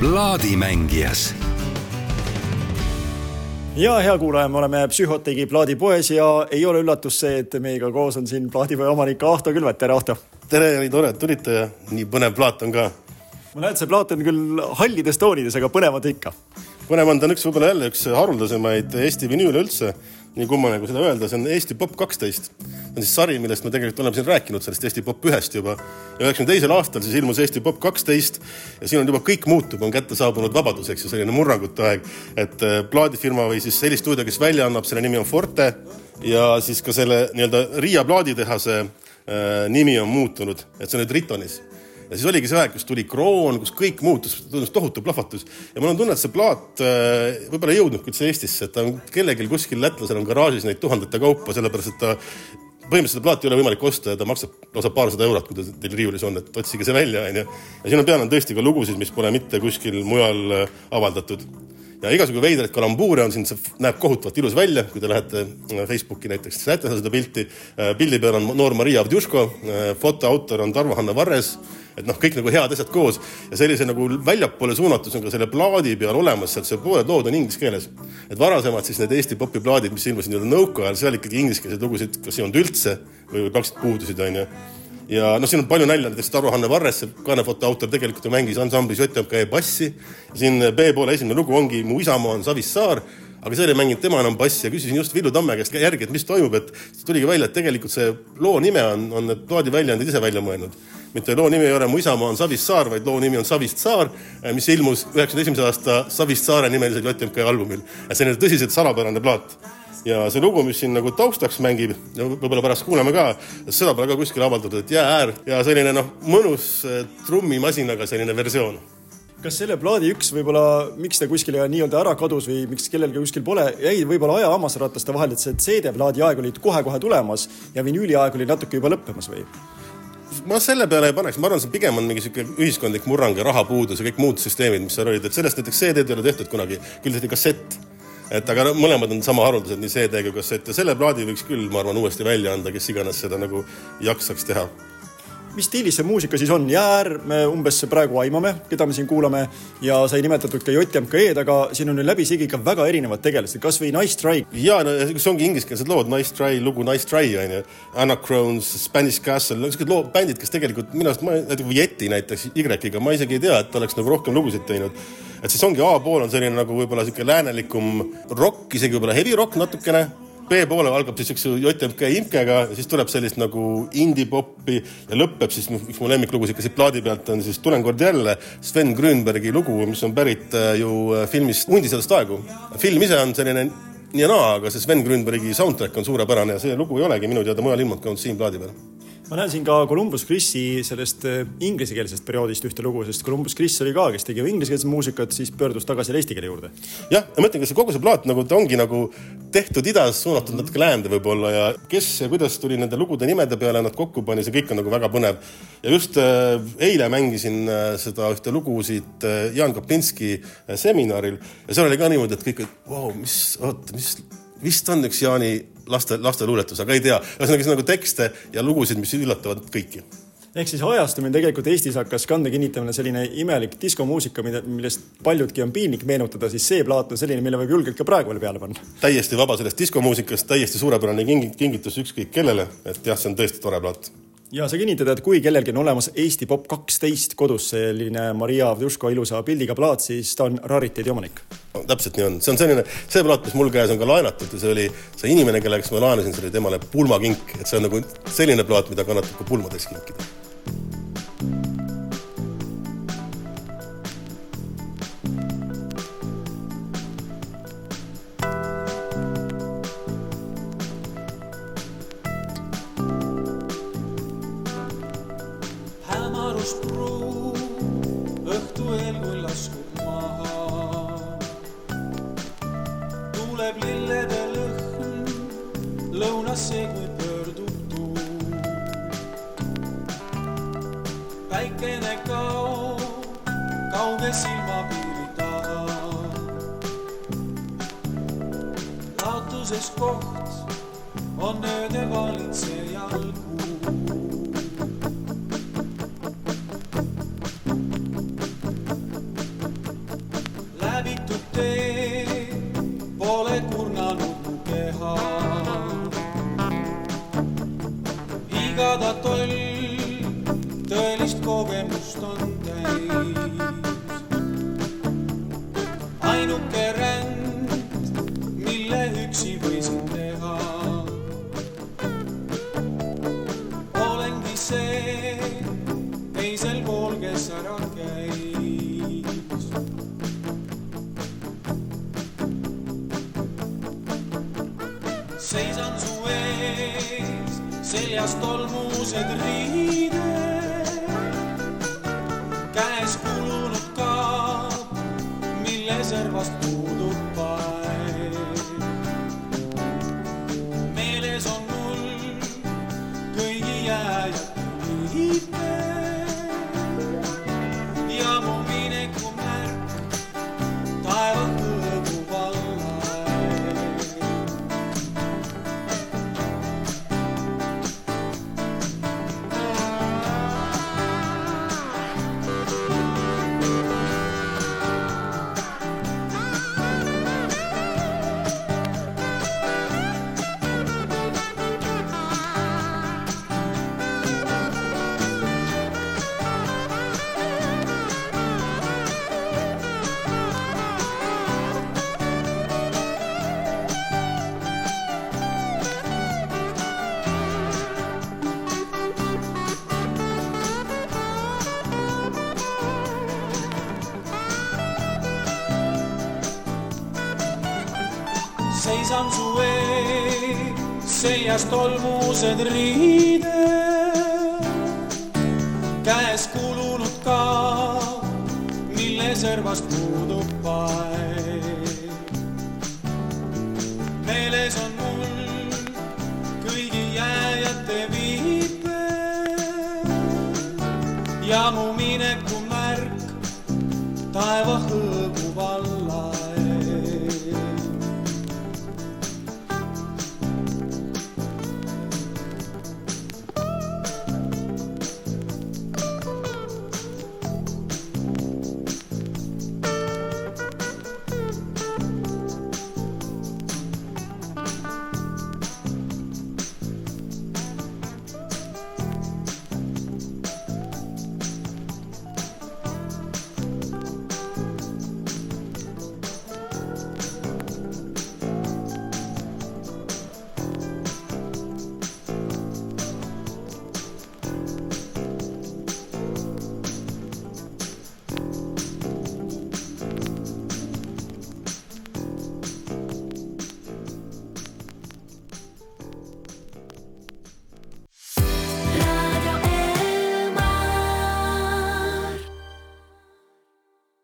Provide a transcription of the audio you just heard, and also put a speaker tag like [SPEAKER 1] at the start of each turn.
[SPEAKER 1] plaadimängijas
[SPEAKER 2] ja hea kuulaja, me oleme Psühhotegi plaadipoes ja ei ole üllatus see, et meiega koos on siin plaadipoe omanik Ahto Külvet, tere Ahto!
[SPEAKER 3] tere, nii tore, et tulite ja nii põnev plaat on ka.
[SPEAKER 2] ma näen, et see plaat on küll hallides toonides, aga põnev on ta ikka.
[SPEAKER 3] põnev on, ta on üks võib-olla jälle üks haruldasemaid Eesti vinüüle üldse nii kummaline kui seda öelda, see on Eesti Pop kaksteist. see on siis sari, millest me tegelikult oleme siin rääkinud, sellest Eesti Pop ühest juba. ja üheksakümne teisel aastal siis ilmus Eesti Pop kaksteist ja siin on juba kõik muutub, on kätte saabunud vabadus, eks ju, selline murrangute aeg. et äh, plaadifirma või siis helistuudio, kes välja annab, selle nimi on Forte ja siis ka selle nii-öelda Riia plaaditehase äh, nimi on muutunud, et see on nüüd Ritonis ja siis oligi see aeg, kus tuli kroon, kus kõik muutus, tundus tohutu plahvatus ja mul on tunne, et see plaat äh, võib-olla ei jõudnudki üldse Eestisse, et ta on kellelgi kuskil lätlasel on garaažis neid tuhandete kaupa, sellepärast et ta põhimõtteliselt seda plaati ei ole võimalik osta ja ta maksab lausa paarsada eurot, kui ta teil riiulis on, et otsige see välja, onju. ja siin on peal on tõesti ka lugusid, mis pole mitte kuskil mujal äh, avaldatud ja igasugu veidraid kalambuure on siin, see näeb kohutavalt ilus välja, kui te lähete äh, Facebooki näiteks, näete seda pilti. pildi peal on noor Maria Avdjuško, foto autor on Tarvo-Hanna Varres et noh, kõik nagu head asjad koos ja sellise nagu väljapoole suunatus on ka selle plaadi peal olemas, sealt see pooled lood on inglise keeles. et varasemad siis need Eesti popi plaadid, mis ilmusid nii-öelda nõukaajal, seal ikkagi ingliskeelseid lugusid kas ei olnud üldse või, praktiliselt puudusid, onju ja noh, siin on palju nalja, näiteks Tarvo-Hanne Varres, see kaanefoto autor, tegelikult ju mängis ansamblis JMK bassi. siin B-poole esimene lugu ongi Mu isamaa on Savissaar, aga seal ei mänginud tema enam bassi ja küsisin just Villu Tamme käest järgi, et mis toimub, et tuligi välja, et tegelikult see loo nime on, on need plaadiväljaanded ise välja mõelnud mitte loo nimi ei ole Mu isamaa on Savist Saar, vaid loo nimi on Savist Saar, eh, mis ilmus üheksakümne esimese aasta Savist Saare nimelisel JMK albumil. see on tõsiselt salapärane plaat ja see lugu, mis siin nagu taustaks mängib võib-olla pärast kuulame ka, seda pole ka kuskil avaldatud, et Jäääär ja selline noh, mõnus eh, trummimasinaga selline versioon
[SPEAKER 2] kas selle plaadi üks võib-olla, miks ta kuskile nii-öelda ära kadus või miks kellelgi kuskil pole, jäi võib-olla aja hammasrataste vahele, et see CD-plaadi aeg oli kohe-kohe tulemas ja vinüüli aeg oli natuke juba lõppemas või?
[SPEAKER 3] Ma selle peale ei paneks, ma arvan, see pigem on mingi sihuke ühiskondlik murrang ja rahapuudus ja kõik muud süsteemid, mis seal olid, et sellest näiteks CD-d ei ole tehtud kunagi, küll tehti kassett. et aga mõlemad on sama haruldased, nii CD kui kassett ja selle plaadi võiks küll, ma arvan, uuesti välja anda, kes iganes seda nagu jaksaks teha
[SPEAKER 2] mis stiilis see muusika siis on? Jäär, me umbes praegu aimame, keda me siin kuulame ja sai nimetatud ka JMK-d, aga siin on ju läbisegi ikka väga erinevad tegelased, kasvõi Nice Try.
[SPEAKER 3] ja no see ongi ingliskeelsed lood, Nice Try, lugu Nice Try onju, Anacrones, Spanish Castle, niisugused lood, bändid, kes tegelikult minu arust, näiteks Yeti näiteks Y-ga, ma isegi ei tea, et oleks nagu rohkem lugusid teinud. et siis ongi A-pool on selline nagu võib-olla sihuke läänelikum rokk, isegi võib-olla heavy rock natukene B-poole algab siis üks JMK Imkega siis tuleb sellist nagu indie-popi ja lõpeb siis, üks mu lemmiklugusid ka siit plaadi pealt on siis Tulen kord jälle, Sven Grünbergi lugu, mis on pärit äh, ju äh, filmist Hundisedast aegu. film ise on selline nii ja naa, aga see Sven Grünbergi soundtrack on suurepärane ja see lugu ei olegi minu teada mujal ilmunud, kui ainult siin plaadi peal
[SPEAKER 2] ma näen siin ka Columbus Chrisi sellest äh, inglisekeelsest perioodist ühte lugu, sest Columbus Chris oli ka, kes tegi inglisekeelset muusikat, siis pöördus tagasi eesti keele juurde.
[SPEAKER 3] jah, ja ma mõtlengi, see kogu see plaat nagu ta ongi nagu tehtud idas, suunatud natuke läände võib-olla ja kes ja kuidas tuli nende lugude nimede peale nad kokku pani, see kõik on nagu väga põnev. ja just äh, eile mängisin äh, seda ühte lugu siit äh, Jaan Kaplinski seminaril ja seal oli ka niimoodi, et kõik, et vau wow,, mis, oota, mis, vist on üks Jaani laste, lasteluuletus, aga ei tea. ühesõnaga, see on nagu tekste ja lugusid, mis üllatavad kõiki
[SPEAKER 2] ehk siis ajastumine tegelikult Eestis hakkas kande kinnitamine selline imelik diskomuusika, mida, millest paljudki on piinlik meenutada, siis see plaat on selline, mille võib julgelt ka praegu veel peale panna.
[SPEAKER 3] täiesti vaba sellest diskomuusikast, täiesti suurepärane kingitus ükskõik kellele, et jah, see on tõesti tore plaat
[SPEAKER 2] ja sa kinnitad, et kui kellelgi on olemas Eesti Pop kaksteist kodus selline Maria Avdjuško ilusa pildiga plaat, siis ta on rariteedi omanik
[SPEAKER 3] no,. täpselt nii on, see on selline, see plaat, mis mul käes on ka laenatud ja see oli see inimene, kelle käest ma laenasin, see oli temale pulmakink, et see on nagu selline plaat, mida kannatab ka pulmadeks kinkida
[SPEAKER 4] lõunasse, kui pöördub tuul. päikene kaob kauge silmapiiri taha. laotuses koht on ööde valitsejal Και τα τόλια τελεί τ' κοβέμποστον τ' seljas tolmused riided, seisan su ees, seljas tolmused riided, käes kulunud kaap, mille servast puudub paek. meeles on mul kõigi jääjate viiped ja mu mineku märk taeva all.